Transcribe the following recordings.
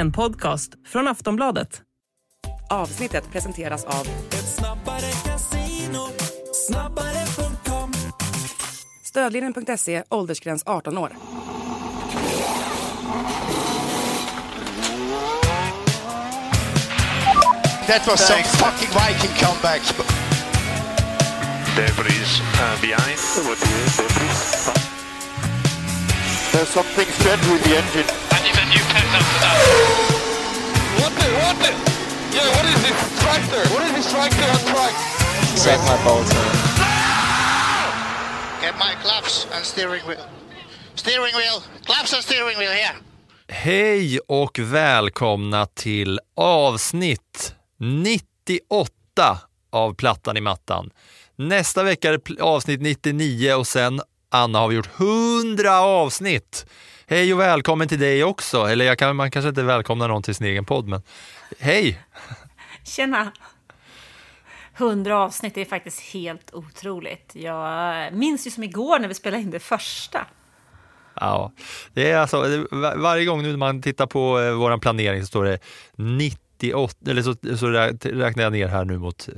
En podcast från Aftonbladet. Avsnittet presenteras av Ett snabbare casino, snabbare.com Stödlinjen.se, åldersgräns 18 år. That was some fucking Viking comeback. Debris uh, behind. There's something strange with the engine. What the, what the? Yeah, what is this tractor? What is this tractor on track? Suck my balls, man. Get my gloves and steering wheel. Steering wheel. Gloves and steering wheel here. Hej och välkomna till avsnitt 98 av Plattan i mattan. Nästa vecka är avsnitt 99 och sen, Anna, har vi gjort 100 avsnitt. Hej och välkommen till dig också. Eller kan, man kanske inte välkomnar någon till sin egen podd, men hej! Tjena! 100 avsnitt är faktiskt helt otroligt. Jag minns ju som igår när vi spelade in det första. Ja, det är alltså, varje gång nu när man tittar på eh, vår planering så står det 98, eller så, så räknar jag ner här nu mot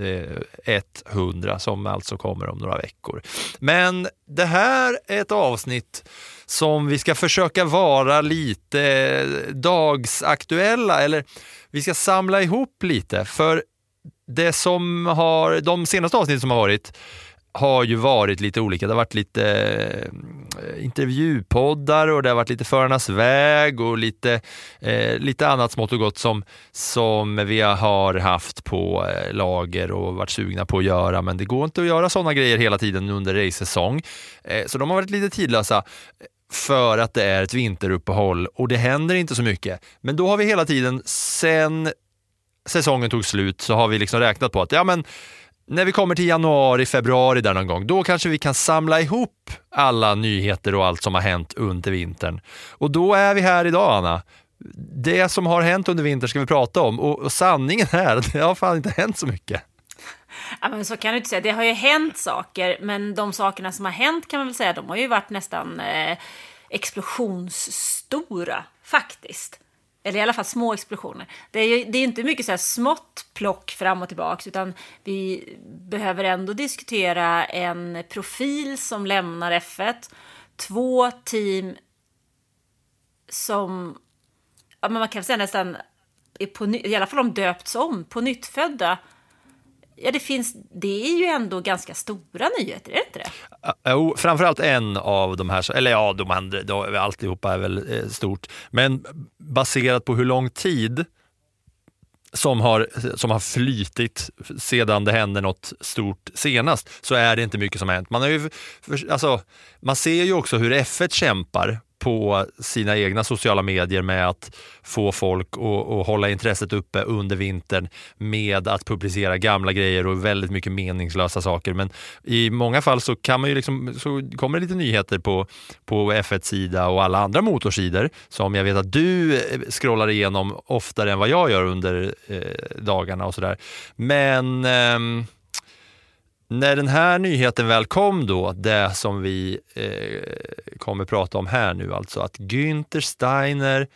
eh, 100 som alltså kommer om några veckor. Men det här är ett avsnitt som vi ska försöka vara lite eh, dagsaktuella eller vi ska samla ihop lite för det som har, de senaste avsnitten som har varit har ju varit lite olika. Det har varit lite eh, intervjupoddar och det har varit lite Förarnas väg och lite, eh, lite annat smått och gott som, som vi har haft på eh, lager och varit sugna på att göra. Men det går inte att göra sådana grejer hela tiden under racesäsong. Eh, så de har varit lite tidlösa eh, för att det är ett vinteruppehåll och det händer inte så mycket. Men då har vi hela tiden sen säsongen tog slut så har vi liksom räknat på att ja, men när vi kommer till januari, februari där någon gång, då kanske vi kan samla ihop alla nyheter och allt som har hänt under vintern. Och då är vi här idag, Anna. Det som har hänt under vintern ska vi prata om och, och sanningen är, det har fan inte hänt så mycket. Ja, men så kan du inte säga. Det har ju hänt saker, men de sakerna som har hänt kan man väl säga, de har ju varit nästan eh, explosionsstora faktiskt. Eller i alla fall små explosioner. Det är ju det är inte mycket så här smått plock fram och tillbaks, utan vi behöver ändå diskutera en profil som lämnar F1, två team som, ja, men man kan säga nästan, är på, i alla fall de döpts om, på nyttfödda. Ja, det finns, det är ju ändå ganska stora nyheter, är det inte det? Jo, framförallt en av de här, eller ja, de andra, de, alltihopa är väl eh, stort, men baserat på hur lång tid som har, som har flytit sedan det hände något stort senast, så är det inte mycket som har hänt. Man, har ju, för- alltså, man ser ju också hur F1 kämpar på sina egna sociala medier med att få folk att, att hålla intresset uppe under vintern med att publicera gamla grejer och väldigt mycket meningslösa saker. Men i många fall så, kan man ju liksom, så kommer det lite nyheter på, på F1-sida och alla andra motorsidor som jag vet att du eh, scrollar igenom oftare än vad jag gör under eh, dagarna och sådär. Men ehm, när den här nyheten väl kom då, det som vi eh, kommer prata om här nu, alltså att Günther Steiner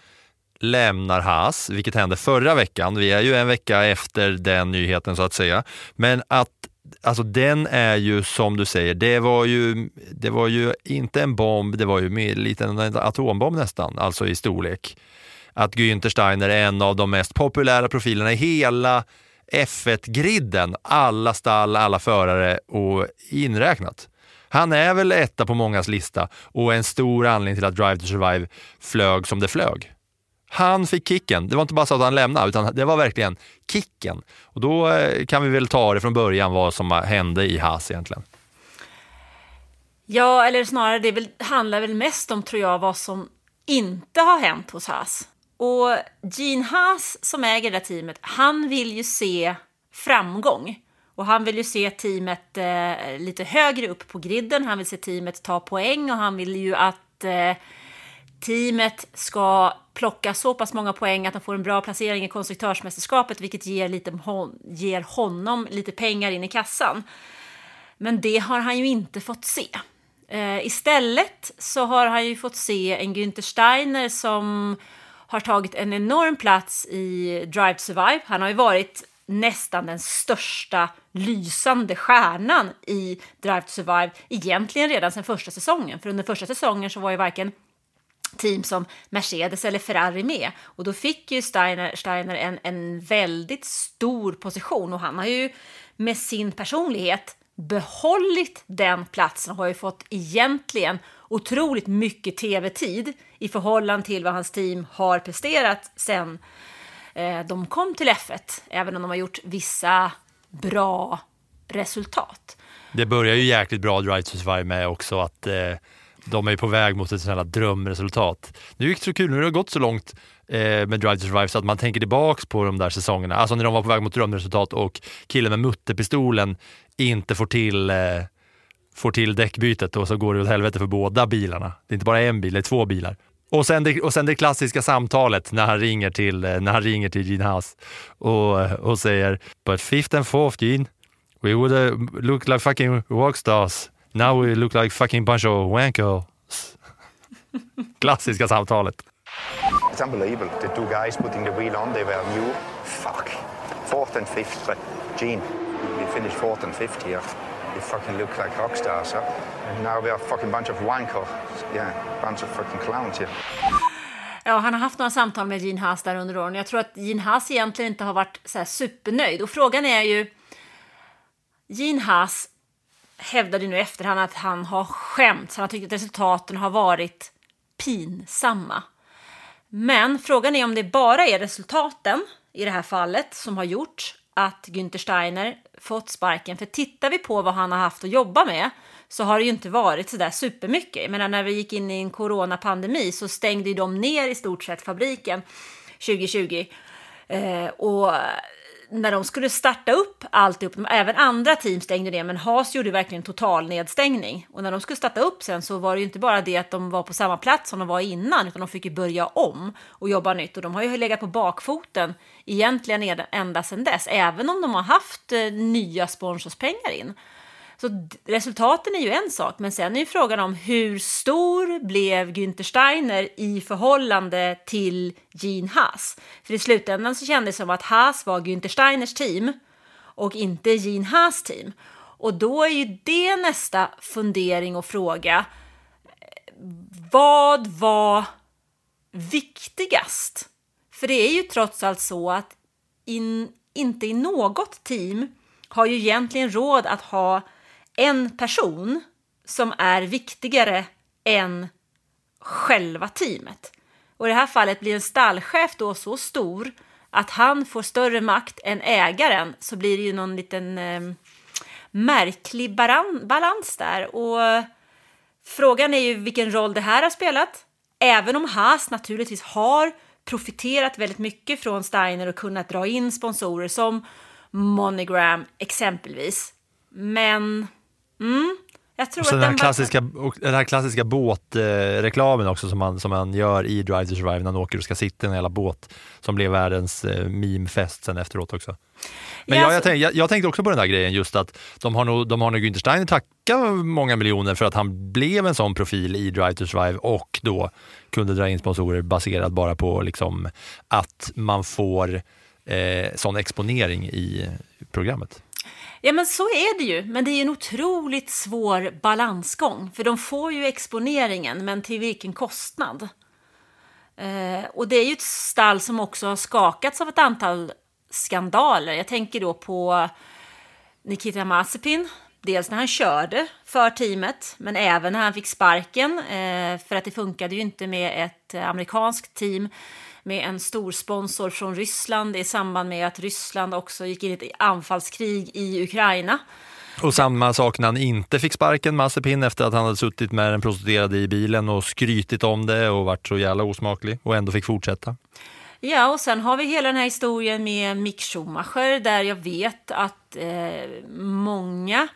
lämnar Haas, vilket hände förra veckan. Vi är ju en vecka efter den nyheten så att säga. Men att Alltså den är ju som du säger, det var ju, det var ju inte en bomb, det var ju en liten en atombomb nästan, alltså i storlek. Att Günther Steiner är en av de mest populära profilerna i hela F1-griden, alla stall, alla förare och inräknat. Han är väl etta på mångas lista och en stor anledning till att Drive to Survive flög som det flög. Han fick kicken. Det var inte bara så att han lämnade, utan det var verkligen kicken. Och då eh, kan vi väl ta det från början vad som hände i Haas egentligen. Ja, eller snarare det väl, handlar väl mest om, tror jag, vad som inte har hänt hos Haas. Och Gene Haas som äger det där teamet, han vill ju se framgång. Och han vill ju se teamet eh, lite högre upp på griden, han vill se teamet ta poäng och han vill ju att eh, teamet ska plocka så pass många poäng att de får en bra placering i konstruktörsmästerskapet, vilket ger, lite, hon, ger honom lite pengar in i kassan. Men det har han ju inte fått se. Eh, istället så har han ju fått se en Günther Steiner som har tagit en enorm plats i Drive to Survive. Han har ju varit nästan den största lysande stjärnan i Drive to Survive egentligen redan sedan första säsongen. För under första säsongen så var ju varken team som Mercedes eller Ferrari med. Och då fick ju Steiner, Steiner en, en väldigt stor position och han har ju med sin personlighet behållit den platsen och har ju fått egentligen otroligt mycket tv-tid i förhållande till vad hans team har presterat sen eh, de kom till F1, även om de har gjort vissa bra resultat. Det börjar ju jäkligt bra Drive to Survive med också att eh, de är på väg mot ett sånt här drömresultat. Nu gick det så kul, nu har det gått så långt Eh, med Drive to Survive så att man tänker tillbaks på de där säsongerna, alltså när de var på väg mot drömresultat och killen med mutterpistolen inte får till eh, får till däckbytet och så går det åt helvete för båda bilarna. Det är inte bara en bil, det är två bilar. Och sen det, och sen det klassiska samtalet när han ringer till, eh, när han ringer till Gene Haas och, eh, och säger “But fifth and fourth Gene, we would uh, look like fucking rockstars. Now we look like fucking bunch of wankers.” Klassiska samtalet. It's unbelievable. The two guys putting the wheel on, they were new. Fuck. Fourth and fifth, but Gene, we finished fourth and fifth here. We fucking look like rock stars, huh? And now we are a fucking bunch of wankers. Yeah, bunch of fucking clowns here. Ja, han har haft några samtal med Gene Haas där under åren. Jag tror att Gene Haas egentligen inte har varit så här supernöjd. Och frågan är ju... Gene Haas hävdade nu i efterhand att han har skämts. Han har tyckt att resultaten har varit pinsamma. Men frågan är om det bara är resultaten i det här fallet som har gjort att Günther Steiner fått sparken. För tittar vi på vad han har haft att jobba med så har det ju inte varit så där supermycket. Jag menar, när vi gick in i en coronapandemi så stängde ju de ner i stort sett fabriken 2020. Eh, och när de skulle starta upp alltihop, även andra team stängde ner, men Haas gjorde verkligen total nedstängning. Och när de skulle starta upp sen så var det ju inte bara det att de var på samma plats som de var innan, utan de fick ju börja om och jobba nytt. Och de har ju legat på bakfoten egentligen ända sedan dess, även om de har haft eh, nya sponsorspengar in. Så resultaten är ju en sak, men sen är ju frågan om hur stor blev Günther Steiner i förhållande till Gene Haas? För i slutändan så kändes det som att Haas var Günther Steiners team och inte Gene Haas team. Och då är ju det nästa fundering och fråga. Vad var viktigast? För det är ju trots allt så att in, inte i något team har ju egentligen råd att ha en person som är viktigare än själva teamet. Och i det här fallet blir en stallchef då så stor att han får större makt än ägaren så blir det ju någon liten eh, märklig balans där. Och frågan är ju vilken roll det här har spelat. Även om Haas naturligtvis har profiterat väldigt mycket från Steiner och kunnat dra in sponsorer som Monogram exempelvis. Men Mm. Jag tror och sen att den, här den klassiska, och den här klassiska båtreklamen också som man, som man gör i Drive to Survive när han åker och ska sitta i en jävla båt som blev världens eh, memefest sen efteråt också. Men Ja, jag, jag, alltså- tänk, jag, jag tänkte också på den där grejen just att de har nog, de har nog Günther Steiner tacka många miljoner för att han blev en sån profil i Drive to Survive och då kunde dra in sponsorer baserat bara på liksom att man får eh, sån exponering i programmet. Ja, men så är det ju. Men det är en otroligt svår balansgång. För de får ju exponeringen, men till vilken kostnad? Eh, och det är ju ett stall som också har skakats av ett antal skandaler. Jag tänker då på Nikita Mazepin. Dels när han körde för teamet, men även när han fick sparken. Eh, för att det funkade ju inte med ett amerikanskt team med en stor sponsor från Ryssland i samband med att Ryssland också gick in i ett anfallskrig i Ukraina. Och samma sak när han inte fick sparken, Mazepin, efter att han hade suttit med den prostituerade i bilen och skrytit om det och varit så jävla osmaklig och ändå fick fortsätta. Ja, och sen har vi hela den här historien med Mick Schumacher där jag vet att eh, många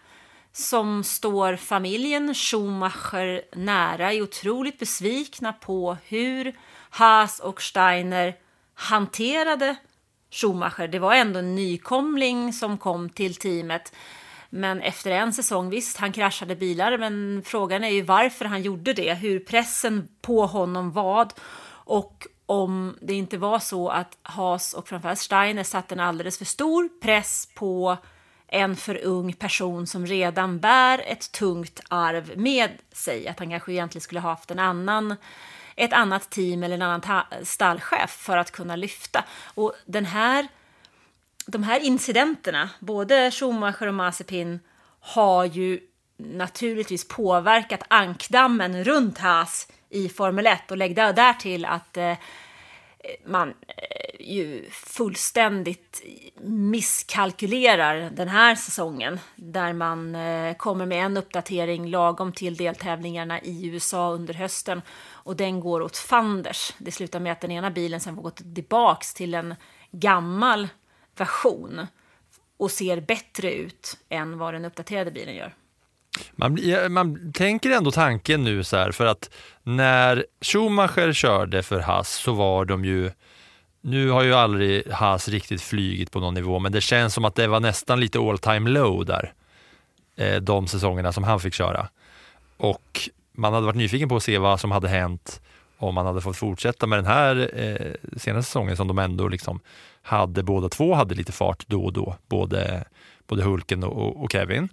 som står familjen Schumacher nära är otroligt besvikna på hur Haas och Steiner hanterade Schumacher. Det var ändå en nykomling som kom till teamet. Men efter en säsong, visst, han kraschade bilar, men frågan är ju varför han gjorde det, hur pressen på honom var och om det inte var så att Haas och framförallt Steiner satte en alldeles för stor press på en för ung person som redan bär ett tungt arv med sig. Att han kanske egentligen skulle ha haft en annan, ett annat team eller en annan stallchef för att kunna lyfta. Och den här, de här incidenterna, både Schumacher och Mazepin, har ju naturligtvis påverkat ankdammen runt Haas i Formel 1 och lägg därtill där till att eh, man eh, ju fullständigt misskalkylerar den här säsongen där man eh, kommer med en uppdatering lagom till deltävlingarna i USA under hösten och den går åt fanders. Det slutar med att den ena bilen sen får gå tillbaks till en gammal version och ser bättre ut än vad den uppdaterade bilen gör. Man, man tänker ändå tanken nu så här, för att när Schumacher körde för Haas så var de ju, nu har ju aldrig Haas riktigt flygit på någon nivå, men det känns som att det var nästan lite all time low där, eh, de säsongerna som han fick köra. Och man hade varit nyfiken på att se vad som hade hänt om man hade fått fortsätta med den här eh, senaste säsongen som de ändå liksom hade, båda två hade lite fart då och då, både, både Hulken och, och Kevin.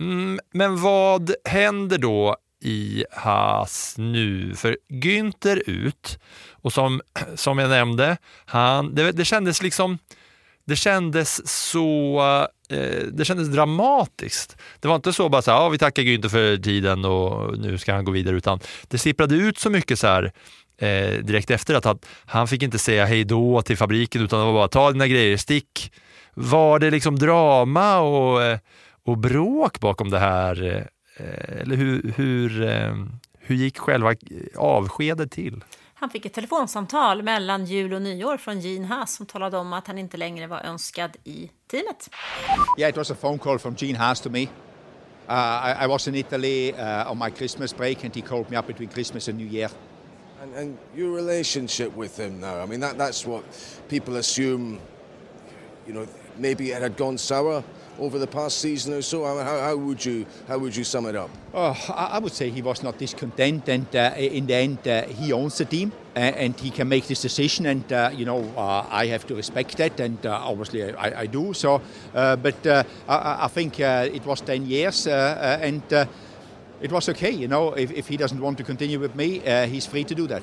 Mm, men vad händer då i Haas nu? För Günther ut och som, som jag nämnde, han, det, det kändes liksom det kändes så eh, det kändes dramatiskt. Det var inte så bara så här, ja, vi tackar Günther för tiden och nu ska han gå vidare, utan det sipprade ut så mycket så här eh, direkt efter att han, han fick inte säga hej då till fabriken utan det var bara ta dina grejer, stick. Var det liksom drama och, eh, och bråk bakom det här? Eh, eller hur, hur, eh, hur gick själva avskedet till? Han fick ett telefonsamtal mellan jul och nyår från Gene Haas som talade om att han inte längre var önskad i teamet. Yeah, it was a phone call from Gene Haas to me. Uh, I, I was in Italy uh, on my Christmas break, and he called me up between Christmas and New Year. And, and your relationship with him now, I mean, that, that's what people assume, you know, maybe it had gone sour over the past season or so. How, how, would, you, how would you sum it up? Oh, I, would say he was not discontent, and uh, in the end, uh, he owns the team, uh, and he can make this decision. And uh, you know, uh, I have to respect that, and uh, obviously I, I do. So, uh, but uh, I, I think it was ten years, and it was okay. You know, if, if he doesn't want to continue with me, he's free to do that.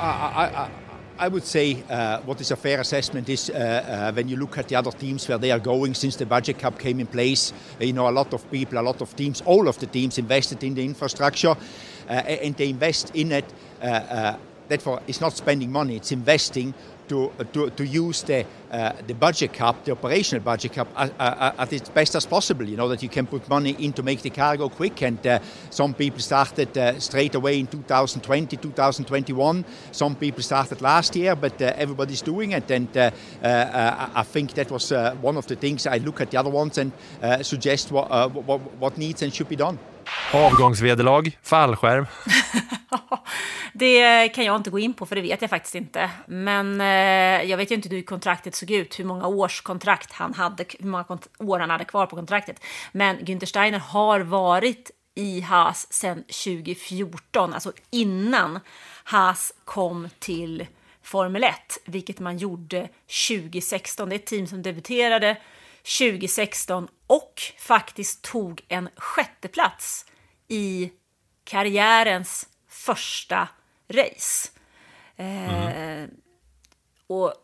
I, I, I would say uh, what is a fair assessment is uh, uh, when you look at the other teams where they are going since the budget cap came in place. You know, a lot of people, a lot of teams, all of the teams invested in the infrastructure, uh, and they invest in it. Uh, uh, therefore, it's not spending money; it's investing to to, to use the uh, the budget cap, the operational budget cap, uh, uh, at its best as possible. You know that you can put money in to make the car go quick. And uh, some people started uh, straight away in 2020, 2021. Some people started last year, but uh, everybody's doing it. And uh, uh, uh, I think that was uh, one of the things I look at the other ones and uh, suggest what, uh, what what needs and should be done. Avgångsvederlag, fallskärm. Det kan jag inte gå in på för det vet jag faktiskt inte. Men eh, jag vet ju inte hur kontraktet såg ut, hur många års kontrakt han hade, hur många år han hade kvar på kontraktet. Men Günther Steiner har varit i Haas sedan 2014, alltså innan Haas kom till Formel 1, vilket man gjorde 2016. Det är ett team som debuterade 2016 och faktiskt tog en sjätteplats i karriärens första race. Eh, och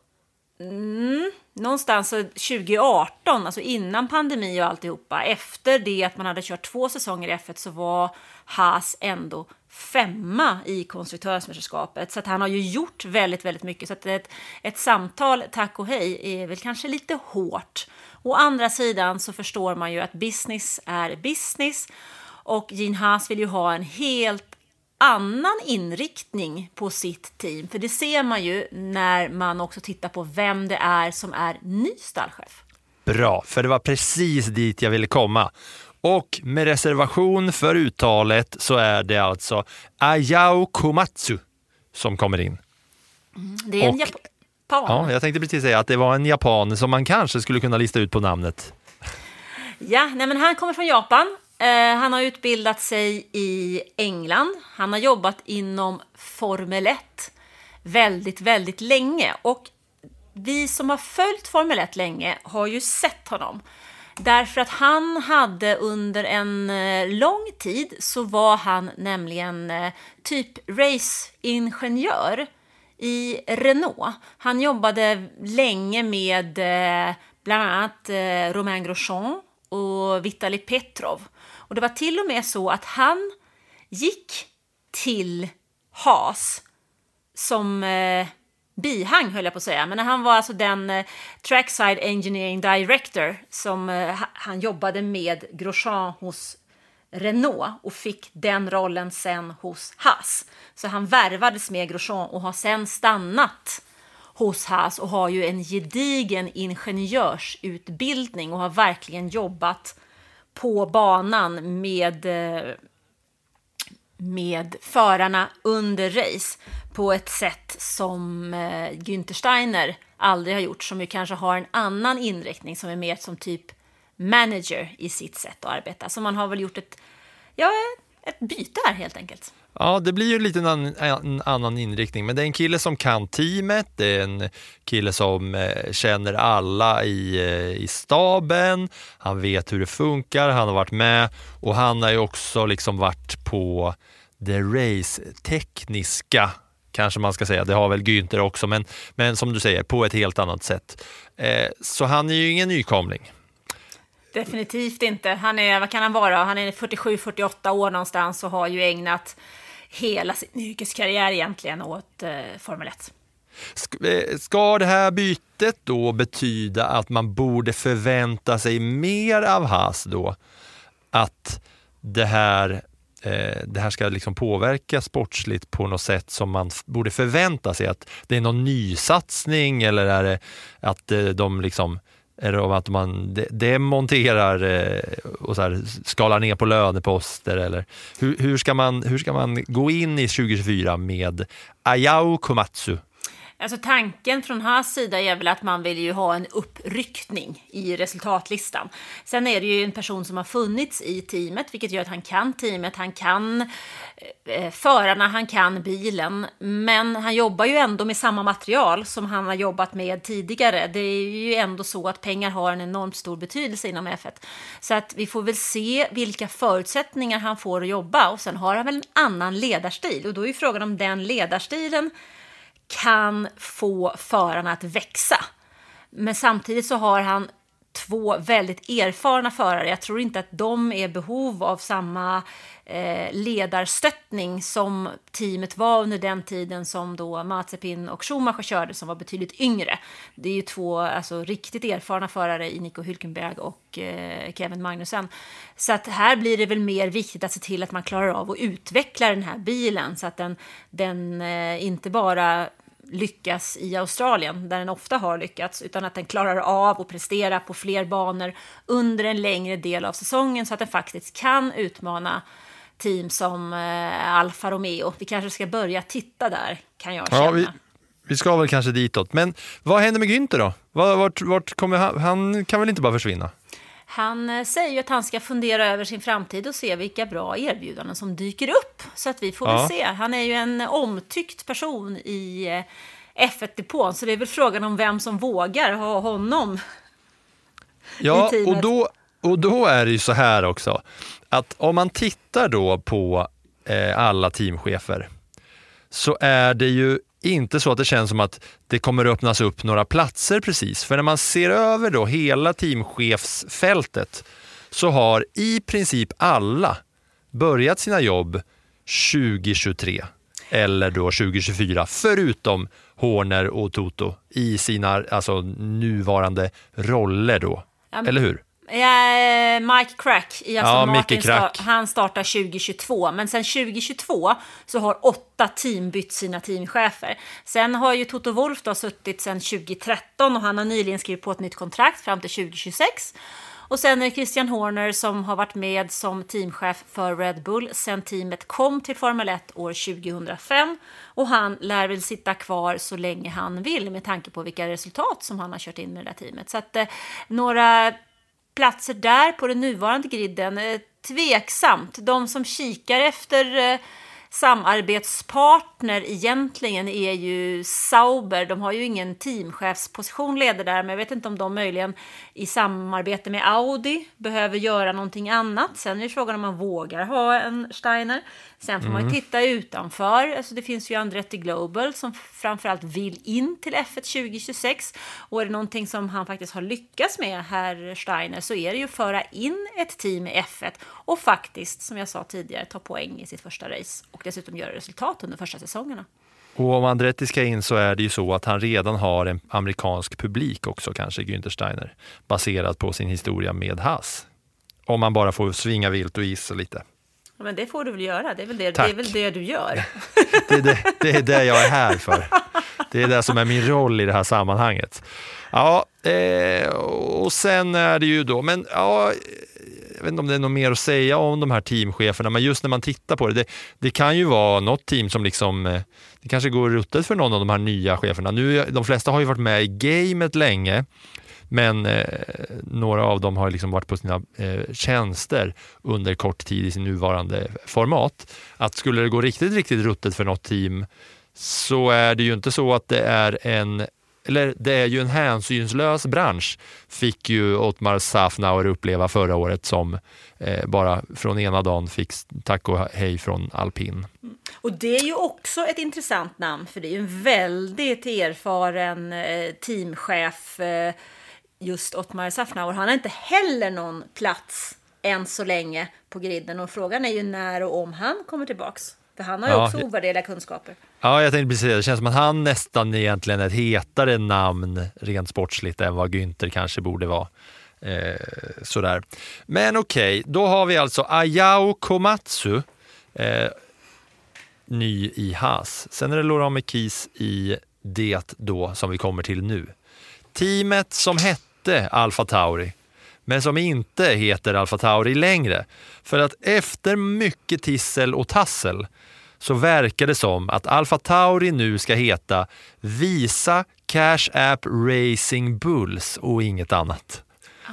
mm, någonstans 2018, alltså innan pandemi och alltihopa, efter det att man hade kört två säsonger i F1 så var Haas ändå femma i konstruktörsmästerskapet. Så att han har ju gjort väldigt, väldigt mycket. Så att ett, ett samtal, tack och hej, är väl kanske lite hårt. Å andra sidan så förstår man ju att business är business. Och Gene Haas vill ju ha en helt annan inriktning på sitt team. För det ser man ju när man också tittar på vem det är som är ny stallchef. Bra, för det var precis dit jag ville komma. Och med reservation för uttalet så är det alltså Ayao Komatsu som kommer in. Det är en Och- japan. Ja, jag tänkte precis säga att det var en japan som man kanske skulle kunna lista ut på namnet. Ja, nej men han kommer från Japan. Eh, han har utbildat sig i England. Han har jobbat inom Formel 1 väldigt, väldigt länge. Och vi som har följt Formel 1 länge har ju sett honom. Därför att han hade under en eh, lång tid så var han nämligen eh, typ raceingenjör i Renault. Han jobbade länge med bland annat Romain Grosjean och Vitali Petrov. Och det var till och med så att han gick till HAS som eh, bihang höll jag på att säga. Men han var alltså den eh, trackside engineering director som eh, han jobbade med Grosjean hos Renault och fick den rollen sen hos Haas. Så han värvades med Grosjean och har sen stannat hos Haas och har ju en gedigen ingenjörsutbildning och har verkligen jobbat på banan med eh, med förarna under race på ett sätt som eh, Günther Steiner aldrig har gjort, som ju kanske har en annan inriktning som är mer som typ manager i sitt sätt att arbeta. Så man har väl gjort ett, ja, ett byte här helt enkelt. Ja, det blir ju lite en annan, en annan inriktning, men det är en kille som kan teamet, det är en kille som eh, känner alla i, eh, i staben, han vet hur det funkar, han har varit med och han har ju också liksom varit på det race-tekniska, kanske man ska säga, det har väl Günther också, men, men som du säger, på ett helt annat sätt. Eh, så han är ju ingen nykomling. Definitivt inte. Han är, vad kan han vara? Han är 47-48 år någonstans och har ju ägnat hela sin yrkeskarriär egentligen åt eh, Formel 1. Eh, ska det här bytet då betyda att man borde förvänta sig mer av Haas då? Att det här, eh, det här ska liksom påverka sportsligt på något sätt som man borde förvänta sig? Att det är någon nysatsning eller är det att eh, de liksom är det att man demonterar eh, och så här skalar ner på löneposter? Eller hur, hur, ska man, hur ska man gå in i 2024 med Ayao Komatsu? Alltså tanken från hans sida är väl att man vill ju ha en uppryckning i resultatlistan. Sen är det ju en person som har funnits i teamet, vilket gör att han kan teamet, han kan eh, förarna, han kan bilen. Men han jobbar ju ändå med samma material som han har jobbat med tidigare. Det är ju ändå så att pengar har en enormt stor betydelse inom F1. Så att vi får väl se vilka förutsättningar han får att jobba och sen har han väl en annan ledarstil och då är ju frågan om den ledarstilen kan få förarna att växa. Men samtidigt så har han två väldigt erfarna förare. Jag tror inte att de är i behov av samma eh, ledarstöttning som teamet var under den tiden som då Mazepin och Schumacher körde som var betydligt yngre. Det är ju två alltså, riktigt erfarna förare i Nico Hülkenberg och eh, Kevin Magnussen. Så att här blir det väl mer viktigt att se till att man klarar av att utveckla den här bilen så att den, den eh, inte bara lyckas i Australien, där den ofta har lyckats, utan att den klarar av att prestera på fler banor under en längre del av säsongen så att den faktiskt kan utmana team som eh, Alfa Romeo. Vi kanske ska börja titta där, kan jag känna. Ja, vi, vi ska väl kanske ditåt. Men vad händer med Günther då? Vart, vart, kommer han? Han kan väl inte bara försvinna? Han eh, säger ju att han ska fundera över sin framtid och se vilka bra erbjudanden som dyker upp. Så att vi får Ja. väl se. Han är ju en omtyckt person i eh, F1-depån, så det är väl frågan om vem som vågar ha honom Ja, i teamet. och då, och då är det ju så här också, att om man tittar då på eh, alla teamchefer så är det ju inte så att det känns som att det kommer öppnas upp några platser precis. För när man ser över då hela teamchefsfältet så har i princip alla börjat sina jobb 2023 eller då 2024, förutom Horner och Toto i sina alltså, nuvarande roller då. Ja, men- Eller hur? Ja, Mike Crack i Aston Ja, Martin, Crack. han startar 2022. Men sen 2022 så har åtta team bytt sina teamchefer. Sen har ju Toto Wolff då suttit sen 2013 och han har nyligen skrivit på ett nytt kontrakt fram till 2026. Och sen är det Christian Horner som har varit med som teamchef för Red Bull sen teamet kom till Formel 1 år 2005. Och han lär väl sitta kvar så länge han vill med tanke på vilka resultat som han har kört in med det där teamet. Så att eh, några platser där på den nuvarande griden, eh, tveksamt. De som kikar efter eh, samarbetspartner egentligen är ju Sauber. De har ju ingen teamchefsposition leder där, men jag vet inte om de möjligen i samarbete med Audi behöver göra någonting annat. Sen är det frågan om man vågar ha en Steiner. Sen får man ju Mm. titta utanför. Alltså det finns ju Andretti Global som framförallt vill in till F1 2026. Och är det någonting som han faktiskt har lyckats med, herr Steiner, så är det ju att föra in ett team i F1 och faktiskt, som jag sa tidigare, ta poäng i sitt första race och dessutom göra resultat under första säsongerna. Och om Andretti ska in så är det ju så att han redan har en amerikansk publik också, kanske Günther Steiner, baserat på sin historia med Haas. Om man bara får svinga vilt och gissa lite. Men det får du väl göra, det är väl det, det, är väl det du gör. Det är det, det är det jag är här för. Det är det som är min roll i det här sammanhanget. Ja, eh, och sen är det ju då, men ja, jag vet inte om det är något mer att säga om de här teamcheferna, men just när man tittar på det, det, det kan ju vara något team som liksom, eh, det kanske går ruttet för någon av de här nya cheferna. Nu, de flesta har ju varit med i gamet länge, men eh, några av dem har liksom varit på sina eh, tjänster under kort tid i sin nuvarande format. Att skulle det gå riktigt, riktigt ruttet för något team så är det ju inte så att det är en eller det är ju en hänsynslös bransch, fick ju Otmar Safnauer uppleva förra året som eh, bara från ena dagen fick tack och hej från alpin. Och det är ju också ett intressant namn, för det är ju en väldigt erfaren eh, teamchef, eh, just Ottmar Safnauer. Han har inte heller någon plats än så länge på griden och frågan är ju när och om han kommer tillbaks. För han har ju Ja, också ovärderliga kunskaper. Ja, jag tänkte precis det. Det känns som att han nästan egentligen är ett hetare namn rent sportsligt än vad Günther kanske borde vara. Eh, sådär. Men okej, då har vi alltså Ayao Komatsu, eh, ny i Haas. Sen är det Laurent Mekis i det då som vi kommer till nu. Teamet som hette Alfa Tauri, men som inte heter Alfa Tauri längre. För att efter mycket tissel och tassel så verkar det som att Alfa Tauri nu ska heta Visa Cash App Racing Bulls och inget annat.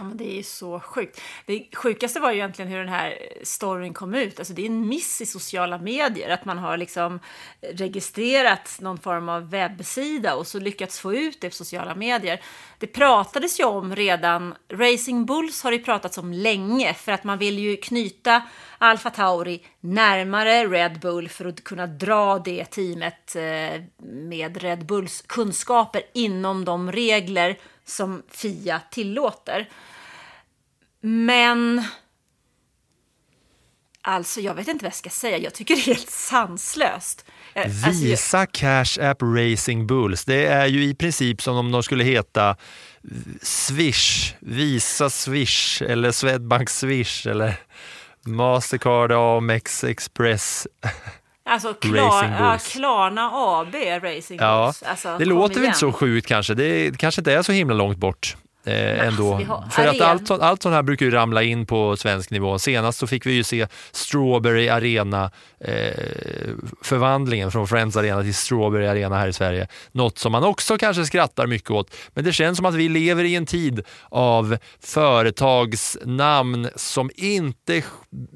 Ja, men det är ju så sjukt. Det sjukaste var ju egentligen hur den här eh, storyn kom ut. Alltså det är en miss i sociala medier, att man har liksom registrerat någon form av webbsida och så lyckats få ut det på sociala medier. Det pratades ju om redan, Racing Bulls har det pratats om länge, för att man vill ju knyta Alfa Tauri närmare Red Bull för att kunna dra det teamet eh, med Red Bulls kunskaper inom de regler som FIA tillåter. Men... Alltså, jag vet inte vad jag ska säga. Jag tycker det är helt sanslöst. Eh, Alltså, jag, Visa Cash App Racing Bulls. Det är ju i princip som om de skulle heta Swish, Visa Swish eller Swedbank Swish eller Mastercard Amex Express. alltså Klar, ja. Klarna AB Racing Ja, Bulls. Alltså, det låter väl inte så sjukt kanske. Det, det kanske inte är så himla långt bort. Eh, ändå. För att allt, sånt- allt sånt här brukar ju ramla in på svensk nivå. Senast så fick vi ju se Strawberry Arena eh, från Friends Arena till Strawberry Arena här i Sverige. Något som man också kanske skrattar mycket åt. Men det känns som att vi lever i en tid av företagsnamn som inte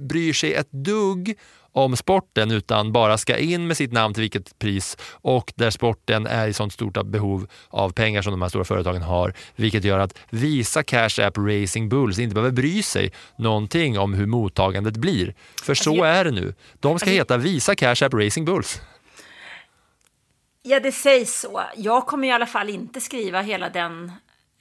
bryr sig ett dugg om sporten utan bara ska in med sitt namn till vilket pris och där sporten är i sånt stort behov av pengar som de här stora företagen har, vilket gör att Visa Cash App Racing Bulls inte behöver bry sig någonting om hur mottagandet blir. För så jag- är det nu. De ska heta Visa Cash App Racing Bulls. Ja, det sägs så. Jag kommer i alla fall inte skriva hela den...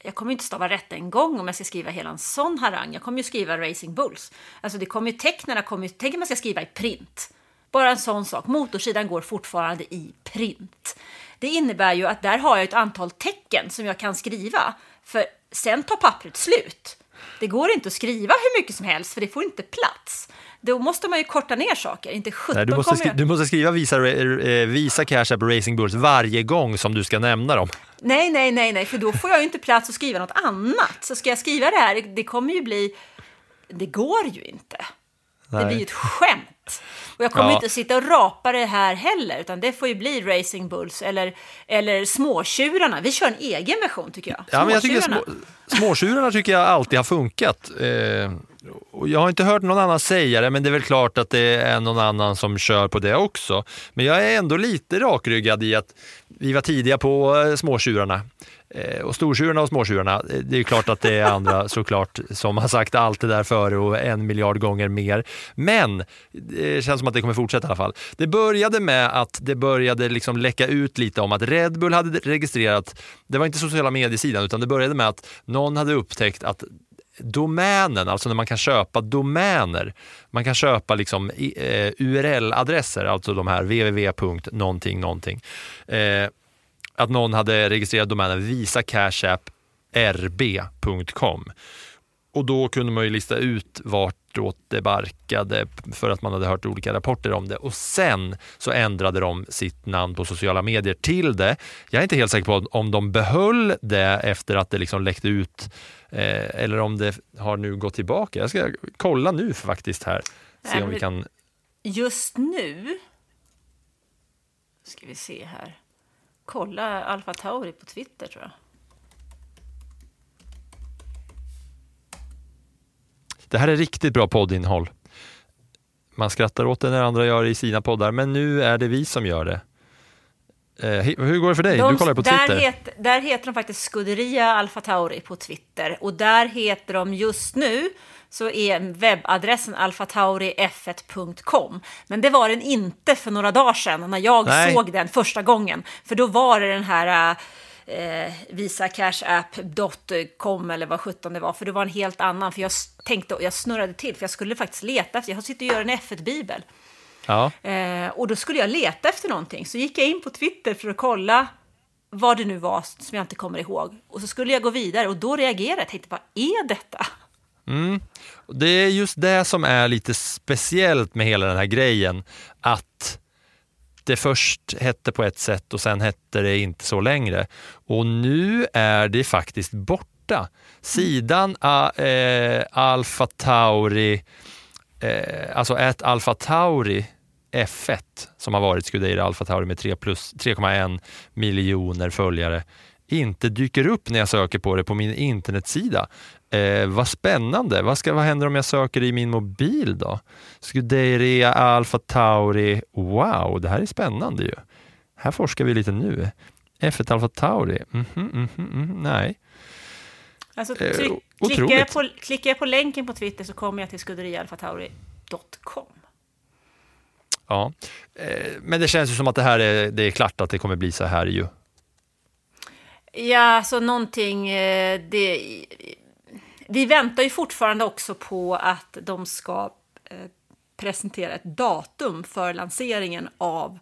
Jag kommer inte stava rätt en gång om jag ska skriva hela en sån harang. Jag kommer ju skriva Racing Bulls. Alltså det kommer ju, tecknarna kommer ju... Tänk om man ska skriva i print. Bara en sån sak. Motorsidan går fortfarande i print. Det innebär ju att där har jag ett antal tecken som jag kan skriva. För sen tar pappret slut. Det går inte att skriva hur mycket som helst för det får inte plats. Då måste man ju korta ner saker. Inte 17 Nej, du, måste kommer skri- jag... du måste skriva Visa, eh, visa Cash App Racing Bulls varje gång som du ska nämna dem. Nej, nej, nej, nej, för då får jag ju inte plats att skriva något annat. Så ska jag skriva det här, det kommer ju bli... Det går ju inte. Det Nej. blir ju ett skämt. Och jag kommer Ja. inte sitta och rapa det här heller, utan det får ju bli Racing Bulls eller, eller Småtjurarna. Vi kör en egen version tycker jag. Ja, men jag tycker små, småtjurarna tycker jag alltid har funkat. Eh, och jag har inte hört någon annan säga det, men det är väl klart att det är någon annan som kör på det också. Men jag är ändå lite rakryggad i att vi var tidiga på eh, småtjurarna. Eh, och stortjurarna och småtjurarna, eh, det är klart att det är andra såklart som har sagt allt det där före och en miljard gånger mer. Men det känns som att det kommer fortsätta i alla fall. Det började med att det började liksom läcka ut lite om att Red Bull hade registrerat, det var inte sociala mediesidan, utan det började med att någon hade upptäckt att domänen, alltså när man kan köpa domäner, man kan köpa liksom eh, URL-adresser, alltså de här www. någonting, någonting. Eh, att någon hade registrerat domänen visacashapp.rb.com. Och då kunde man ju lista ut vartåt det barkade för att man hade hört olika rapporter om det. Och sen så ändrade de sitt namn på sociala medier till det. Jag är inte helt säker på om de behöll det efter att det liksom läckte ut eller om det har nu gått tillbaka. Jag ska kolla nu faktiskt här. Se om vi kan... Just nu ska vi se här. Kolla Alfa Tauri på Twitter tror jag. Det här är riktigt bra poddinnehåll. Man skrattar åt det när andra gör det i sina poddar, men nu är det vi som gör det. Eh, hur går det för dig? De- du kollar på Twitter. Där, het, där heter de faktiskt Scuderia Alfa Tauri på Twitter. Och där heter de just nu, så är webbadressen alfataurif1.com. Men det var den inte för några dagar sedan när jag Nej. såg den första gången. För då var det den här eh, visacashapp.com eller vad sjutton det var. För det var en helt annan. För jag tänkte, jag snurrade till, för jag skulle faktiskt leta efter, jag sitter och gör en F1-bibel. Ja. Eh, och då skulle jag leta efter någonting. Så gick jag in på Twitter för att kolla vad det nu var som jag inte kommer ihåg. Och så skulle jag gå vidare och då reagerade jag. tänkte, vad är detta? Mm. Och Det är just det som är lite speciellt med hela den här grejen. Att det först hette på ett sätt och sen hette det inte så längre. Och nu är det faktiskt borta. Sidan a, eh, Alfa Tauri, eh, alltså ett Alfa Tauri F1 som har varit Scuderia Alfa Tauri med 3 plus 3,1 miljoner följare inte dyker upp när jag söker på det på min internetsida. Eh, vad spännande. Vad, ska, vad händer om jag söker i min mobil då? Scuderia Alfa Tauri. Wow, det här är spännande ju. Här forskar vi lite nu. F1 Alfa Tauri. Mhm, mhm, mhm. Nej. Alltså, Eh, tryck, klickar, otroligt. jag på, klickar jag på länken på Twitter så kommer jag till skuderialfatauri.com. Ja. Eh, men det känns ju som att det här är, det är klart att det kommer bli så här ju. Ja, så någonting... eh, Det, vi väntar ju fortfarande också på att de ska eh, presentera ett datum för lanseringen av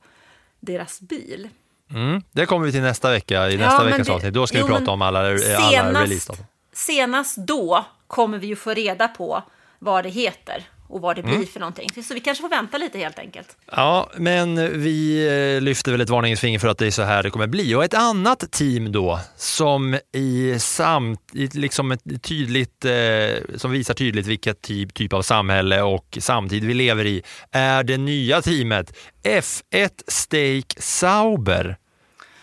deras bil. Mm. Det kommer vi till nästa vecka, i Ja, nästa men veckas det- avsnitt. Då ska jo, vi prata om alla, alla senast- releasedatum. Senast då kommer vi ju få reda på vad det heter och vad det blir Mm. för någonting. Så vi kanske får vänta lite helt enkelt. Ja, men vi eh, lyfter väl ett varningens finger för att det är så här det kommer bli. Och ett annat team då som i samt, i liksom ett tydligt, eh, som visar tydligt vilket typ, typ av samhälle och samtid vi lever i är det nya teamet F1 Stake Sauber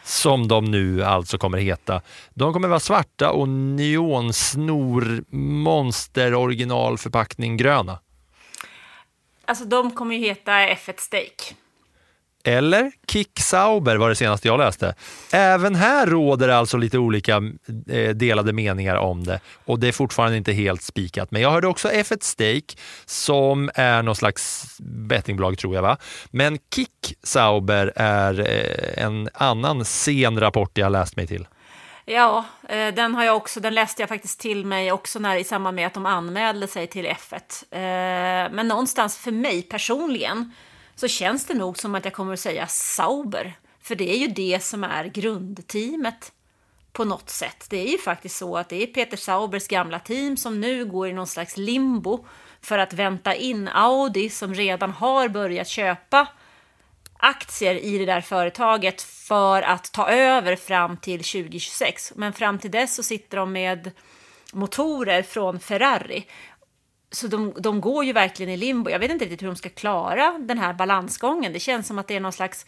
som de nu alltså kommer heta. De kommer vara svarta och neonsnor monster originalförpackning gröna. Alltså de kommer ju heta F1 Steak. Eller Kick Sauber var det senaste jag läste. Även här råder det alltså lite olika eh, delade meningar om det och det är fortfarande inte helt spikat. Men jag hörde också F1 Stake som är någon slags bettingbolag tror jag va. Men Kick Sauber är eh, en annan sen rapport jag läst mig till. Ja, eh, den har jag också, den läste jag faktiskt till mig också när, i samband med att de anmälde sig till F1. Eh, men någonstans för mig personligen så känns det nog som att jag kommer att säga Sauber. För det är ju det som är grundteamet på något sätt. Det är ju faktiskt så att det är Peter Saubers gamla team som nu går i någon slags limbo för att vänta in Audi som redan har börjat köpa aktier i det där företaget för att ta över fram till 2026. Men fram till dess så sitter de med motorer från Ferrari. Så de, de går ju verkligen i limbo. Jag vet inte riktigt hur de ska klara den här balansgången. Det känns som att det är någon slags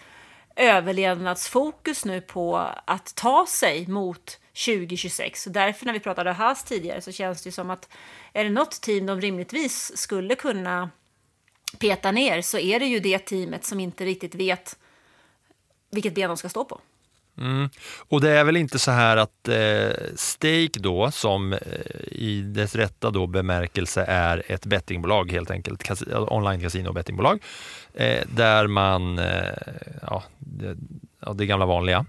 överlevnadsfokus nu på att ta sig mot 2026. Så därför när vi pratade Haas tidigare så känns det ju som att är det något team de rimligtvis skulle kunna peta ner så är det ju det teamet som inte riktigt vet vilket ben de ska stå på. Mm. Och det är väl inte så här att eh, Stake då, som eh, i dess rätta då bemärkelse är ett bettingbolag helt enkelt, kas online kasino och bettingbolag, eh, där man, eh, ja, det, ja, det gamla vanliga,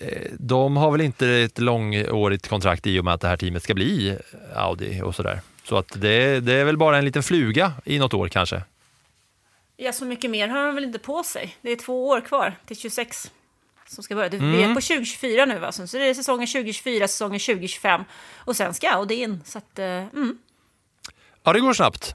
eh, de har väl inte ett långårigt kontrakt i och med att det här teamet ska bli Audi och sådär. Så att det, det är väl bara en liten fluga i något år kanske. Ja, så mycket mer har de väl inte på sig. Det är två år kvar till 26 som ska börja. Vi Mm. är på 2024 nu, va? så det är säsongen 2024, säsongen 2025 och sen ska Audi in. Så att, eh, mm. Ja, det går snabbt.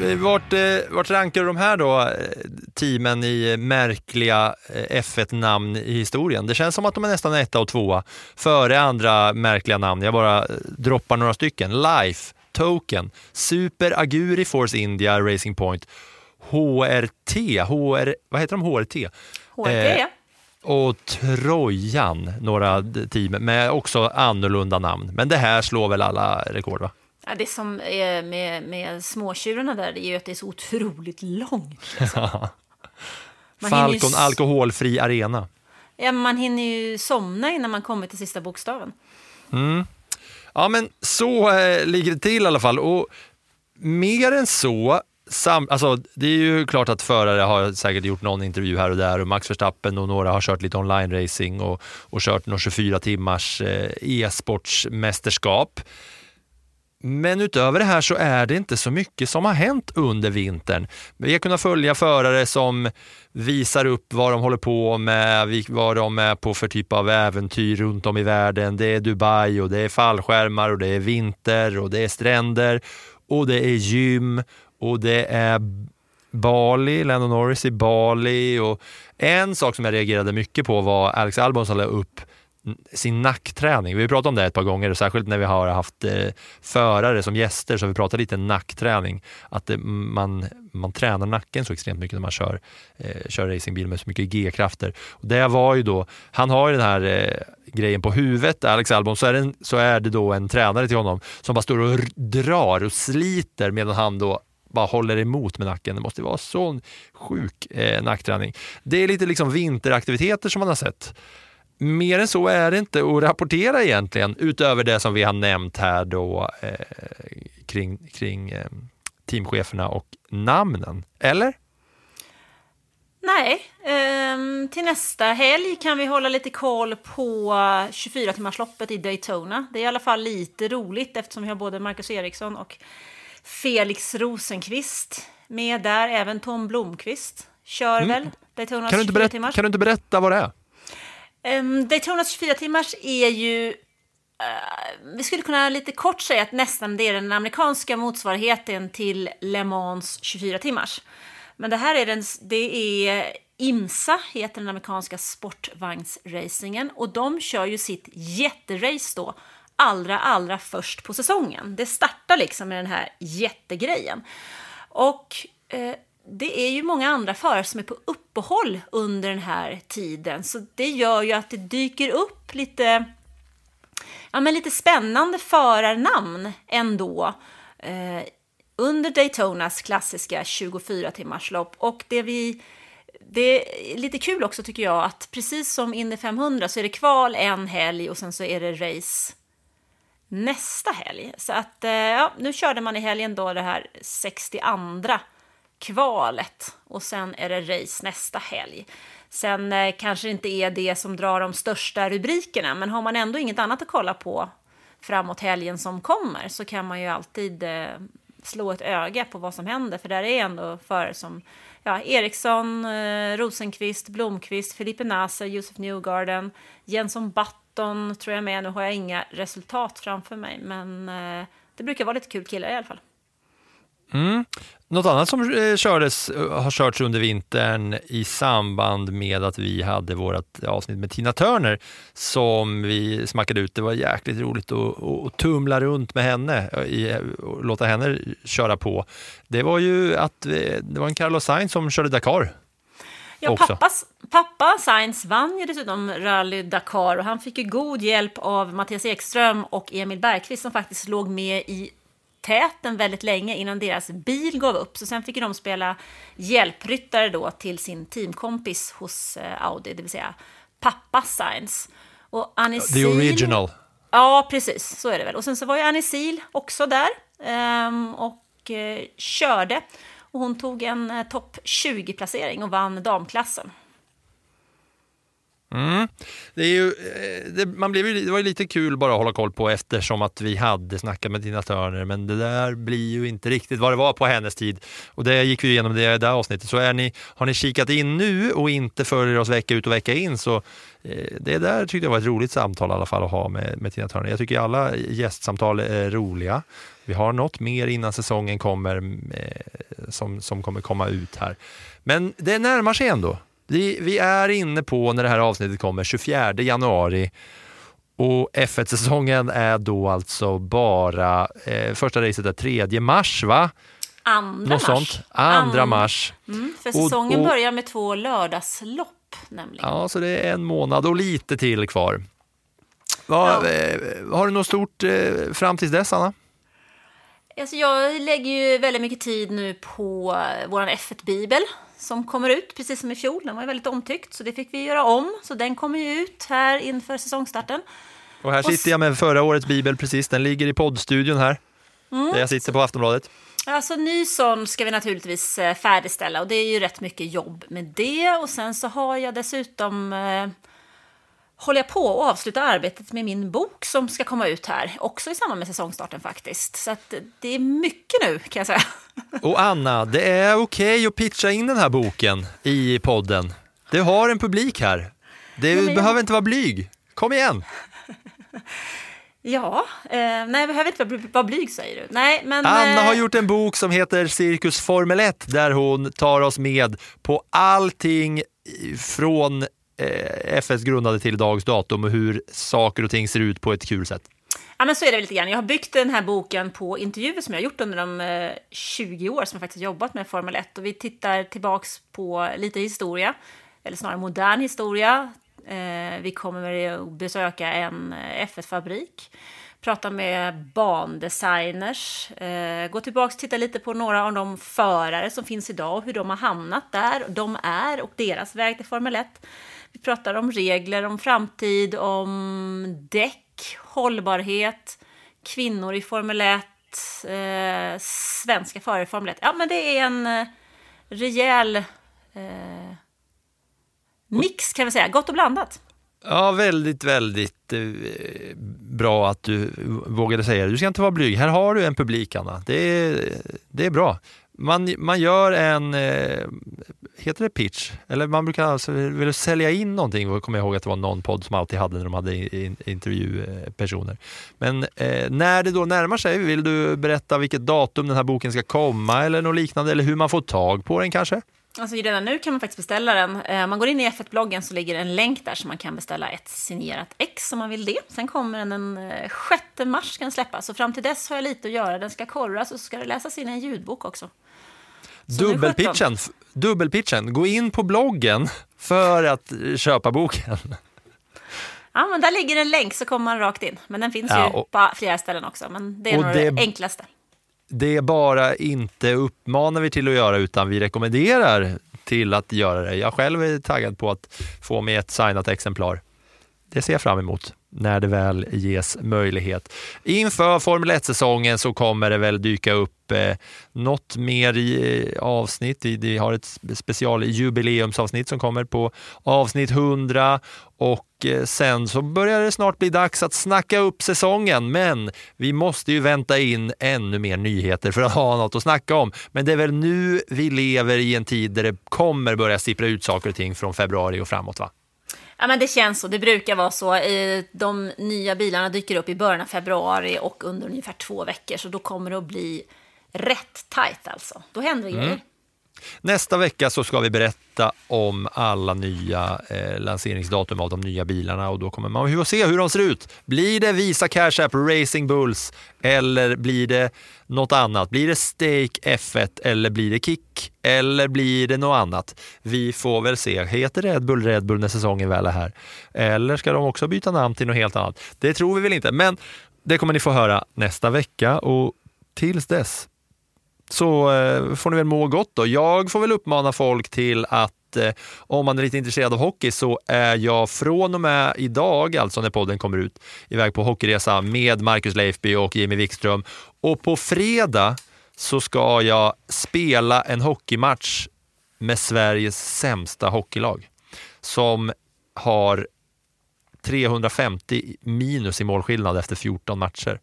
Vart, eh, vart rankar du de här då, eh, teamen i märkliga eh, F1-namn i historien? Det känns som att de är nästan etta och tvåa före andra märkliga namn. Jag bara eh, droppar några stycken. Life, Token, Super Aguri Force India Racing Point, HRT, HR, vad heter de HRT? HRT, Eh, och Trojan, några team med också annorlunda namn. Men det här slår väl alla rekord va? Ja, det som är med, med småtjurarna där det är ju att det är så otroligt långt. Ju Falcon s- alkoholfri arena. Ja, man hinner ju somna innan man kommer till sista bokstaven. Mm. Ja, men så eh, ligger det till i alla fall. Och mer än så, sam, alltså, det är ju klart att förare har säkert gjort någon intervju här och där och Max Verstappen och några har kört lite online-racing och, och kört några 24 timmars eh, e-sportsmästerskap. Men utöver det här så är det inte så mycket som har hänt under vintern. Vi har kunnat följa förare som visar upp vad de håller på med, vad de är på för typ av äventyr runt om i världen. Det är Dubai och det är fallskärmar och det är vinter och det är stränder och det är gym och det är Bali, Lando Norris i Bali och en sak som jag reagerade mycket på var Alex Albon som la upp Mm. sin nackträning. Vi har pratat om det ett par gånger, särskilt när vi har haft eh, förare som gäster, så har vi pratat lite nackträning. Att eh, man, man tränar nacken så extremt mycket när man kör, eh, kör racingbil med så mycket G-krafter. Det var ju då, han har ju den här eh, grejen på huvudet, Alex Albon, så är, det en, så är det då en tränare till honom som bara står och drar och sliter medan han då bara håller emot med nacken. Det måste vara sån sjuk eh, nackträning. Det är lite liksom vinteraktiviteter som man har sett. Mer än så är det inte att rapportera egentligen, utöver det som vi har nämnt här då eh, kring, kring eh, teamcheferna och namnen. Eller? Nej, ehm, till nästa helg kan vi hålla lite koll på 24-timmarsloppet i Daytona. Det är i alla fall lite roligt eftersom vi har både Marcus Eriksson och Felix Rosenqvist med där. Även Tom Blomqvist kör Mm. väl Daytonas Kan du, inte berätta, 24-timmars. kan du inte berätta vad det är? Um, Daytonas 24-timmars är ju... Uh, vi skulle kunna lite kort säga att nästan det är den amerikanska motsvarigheten till Le Mans 24-timmars. Men det här är den... Det är IMSA, heter den amerikanska sportvagnsracingen. Och de kör ju sitt jätterace då allra, allra först på säsongen. Det startar liksom med den här jättegrejen. Och eh, det är ju många andra förare som är på uppehåll under den här tiden. Så det gör ju att det dyker upp lite, ja, men lite spännande förarnamn ändå. Eh, under Daytonas klassiska 24 timmars lopp. Och det vi det är lite kul också tycker jag att precis som Indy 500 så är det kval en helg och sen så är det race nästa helg. Så att eh, ja, nu körde man i helgen då det här 62 kvalet och sen är det race nästa helg. Sen eh, kanske det inte är det som drar de största rubrikerna, men har man ändå inget annat att kolla på framåt helgen som kommer så kan man ju alltid eh, slå ett öga på vad som händer, för där är ändå förare som ja, Eriksson, eh, Rosenqvist, Blomqvist, Filippe Nasser, Josef Newgarden, Jenson Button tror jag med. Nu har jag inga resultat framför mig, men eh, det brukar vara lite kul killar i alla fall. Mm. Något annat som eh, kördes, eh, har körts under vintern i samband med att vi hade vårt avsnitt med Tina Turner som vi smackade ut. Det var jäkligt roligt att, att tumla runt med henne eh, och låta henne köra på. Det var ju att det var en Carlos Sainz som körde Dakar. Ja, pappas, pappa Sainz vann ju dessutom Rally Dakar och han fick ju god hjälp av Mattias Ekström och Emil Bergqvist som faktiskt låg med i täten väldigt länge innan deras bil gav upp. Så sen fick de spela hjälpryttare då till sin teamkompis hos eh, Audi, det vill säga pappa Sainz. Och Anisil, The original. Ja, precis. Så är det väl. Och sen så var ju Anisil också där um, och uh, körde. Och hon tog en uh, topp 20-placering och vann damklassen. Mm. Det, är ju, eh, det, man blev, det var ju lite kul bara att hålla koll på eftersom att vi hade snackat med Tina Turner men det där blir ju inte riktigt vad det var på hennes tid. Och det gick vi igenom det där avsnittet. Så är ni, har ni kikat in nu och inte följer oss vecka ut och vecka in så eh, det där tyckte jag var ett roligt samtal i alla fall att ha med, med Tina Turner. Jag tycker alla gästsamtal är roliga. Vi har något mer innan säsongen kommer eh, som, som kommer komma ut här. Men det närmar sig ändå. Vi, vi är inne på, när det här avsnittet kommer, 24 januari och F1-säsongen är då alltså bara, eh, första racet är 3 mars va? Andra Något mars. sånt. Andra mars. Mm, för Och- säsongen och- börjar med två lördagslopp nämligen. Ja, så det är en månad och lite till kvar. Va, eh, har du något stort eh, fram tills dess, Anna? Alltså jag lägger ju väldigt mycket tid nu på vår F1-bibel som kommer ut precis som i fjol. Den var ju väldigt omtyckt så det fick vi göra om. Så den kommer ju ut här inför säsongstarten. Och här sitter jag med förra årets bibel precis. Den ligger i poddstudion här, Mm. där jag sitter på Aftonbladet. Alltså ny sån ska vi naturligtvis eh, färdigställa och det är ju rätt mycket jobb med det. Och sen så har jag dessutom eh, håller jag på att avsluta arbetet med min bok som ska komma ut här, också i samband med säsongstarten faktiskt. Så att det är mycket nu kan jag säga. Och Anna, det är okej att pitcha in den här boken i podden. Det har en publik här. Du men jag- behöver inte vara blyg. Kom igen! Ja, eh, nej jag behöver inte vara bly- vara blyg säger du. Nej, men... Anna eh, har gjort en bok som heter Cirkus Formel 1 där hon tar oss med på allting från eh, Eh, FS grundade till dags datum och hur saker och ting ser ut på ett kul sätt. Ja, men så är det lite grann. Jag har byggt den här boken på intervjuer som jag har gjort under de eh, 20 år som jag faktiskt jobbat med Formel 1. Och vi tittar tillbaks på lite historia, eller snarare modern historia. Eh, vi kommer att besöka en F1-fabrik, prata med bandesigners, gå tillbaks och titta lite på några av de förare som finns idag och hur de har hamnat där de är och deras väg till Formel 1. Vi pratar om regler, om framtid, om däck, hållbarhet, kvinnor i Formel 1, eh, svenska förare i Formel 1. Ja, men det är en eh, rejäl eh, mix kan vi säga, gott och blandat. Ja, väldigt, väldigt eh, bra att du vågade säga det. Du ska inte vara blyg. Här har du en publik, Anna. Det är, det är bra. Man, man gör en, eh, heter det pitch? Eller man brukar alltså, vill sälja in någonting? Och kommer jag ihåg att det var någon podd som alltid hade när de hade in, intervjupersoner. Men eh, när det då närmar sig, vill du berätta vilket datum den här boken ska komma eller något liknande? Eller hur man får tag på den kanske? Alltså redan nu kan man faktiskt beställa den. Eh, man går in i F1-bloggen så ligger en länk där så man kan beställa ett signerat ex om man vill det. Sen kommer den den eh, 6 mars kan den släppas. Så fram till dess har jag lite att göra. Den ska korras och så ska det läsas in en ljudbok också. Dubbelpitchen, dubbelpitchen, gå in på bloggen för att köpa boken. Ja, men där ligger en länk så kommer man rakt in. Men den finns Ja, ju och- på flera ställen också. Men det är nog det- det enklaste. Det är bara inte uppmanar vi till att göra utan vi rekommenderar till att göra det. Jag själv är taggad på att få med ett signat exemplar. Det ser jag fram emot när det väl ges möjlighet. Inför Formel 1-säsongen så kommer det väl dyka upp eh, något mer i, eh, avsnitt. Vi, vi har ett specialjubileumsavsnitt som kommer på avsnitt 100 och eh, sen så börjar det snart bli dags att snacka upp säsongen. Men vi måste ju vänta in ännu mer nyheter för att ha något att snacka om. Men det är väl nu vi lever i en tid där det kommer börja sippra ut saker och ting från februari och framåt va? Ja, men det känns så. Det brukar vara så. De nya bilarna dyker upp i början av februari och under ungefär två veckor. Så då kommer det att bli rätt tajt alltså. Då händer det Mm. grejer. Nästa vecka så ska vi berätta om alla nya eh, lanseringsdatum av de nya bilarna och då kommer man att se hur de ser ut. Blir det Visa Cash App Racing Bulls eller blir det något annat? Blir det Stake F1 eller blir det Kick eller blir det något annat? Vi får väl se. Heter Red Bull Red Bull när säsongen väl är här? Eller ska de också byta namn till något helt annat? Det tror vi väl inte, men det kommer ni få höra nästa vecka och tills dess så eh, får ni väl må gott då. Jag får väl uppmana folk till att eh, om man är lite intresserad av hockey så är jag från och med idag, alltså när podden kommer ut, iväg på hockeyresa med Marcus Leifby och Jimmy Wikström. Och på fredag så ska jag spela en hockeymatch med Sveriges sämsta hockeylag som har 350 minus i målskillnad efter 14 matcher.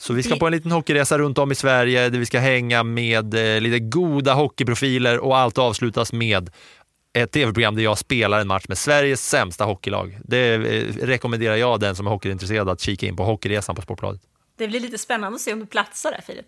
Så vi ska på en liten hockeyresa runt om i Sverige där vi ska hänga med eh, lite goda hockeyprofiler och allt avslutas med ett tv-program där jag spelar en match med Sveriges sämsta hockeylag. Det eh, rekommenderar jag den som är hockeyintresserad att kika in på Hockeyresan på Sportbladet. Det blir lite spännande att se om du platsar där, Filip.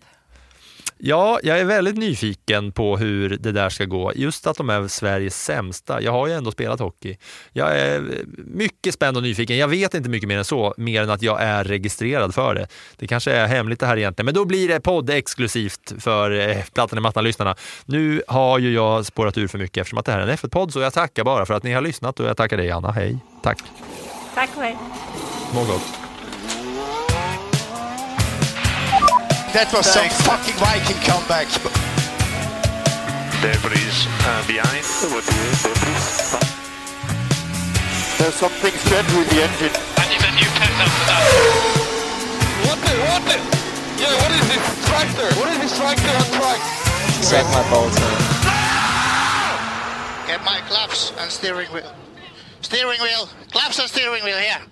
Ja, jag är väldigt nyfiken på hur det där ska gå. Just att de är Sveriges sämsta. Jag har ju ändå spelat hockey. Jag är mycket spänd och nyfiken. Jag vet inte mycket mer än så, mer än att jag är registrerad för det. Det kanske är hemligt det här egentligen, men då blir det podd exklusivt för eh, Plattan i mattan-lyssnarna. Nu har ju jag spårat ur för mycket eftersom att det här är en F1-podd, så jag tackar bara för att ni har lyssnat och jag tackar dig Anna. Hej, tack. Tack och hej. Må gott. That was some fucking Viking comeback. Debris uh, behind. There's something strange with the engine. And you've a new pet after that. What the, what the? Yeah, what is this tractor? What is this tractor on track? Check my Bolton. Get my claps and steering wheel. Steering wheel. Claps and steering wheel here.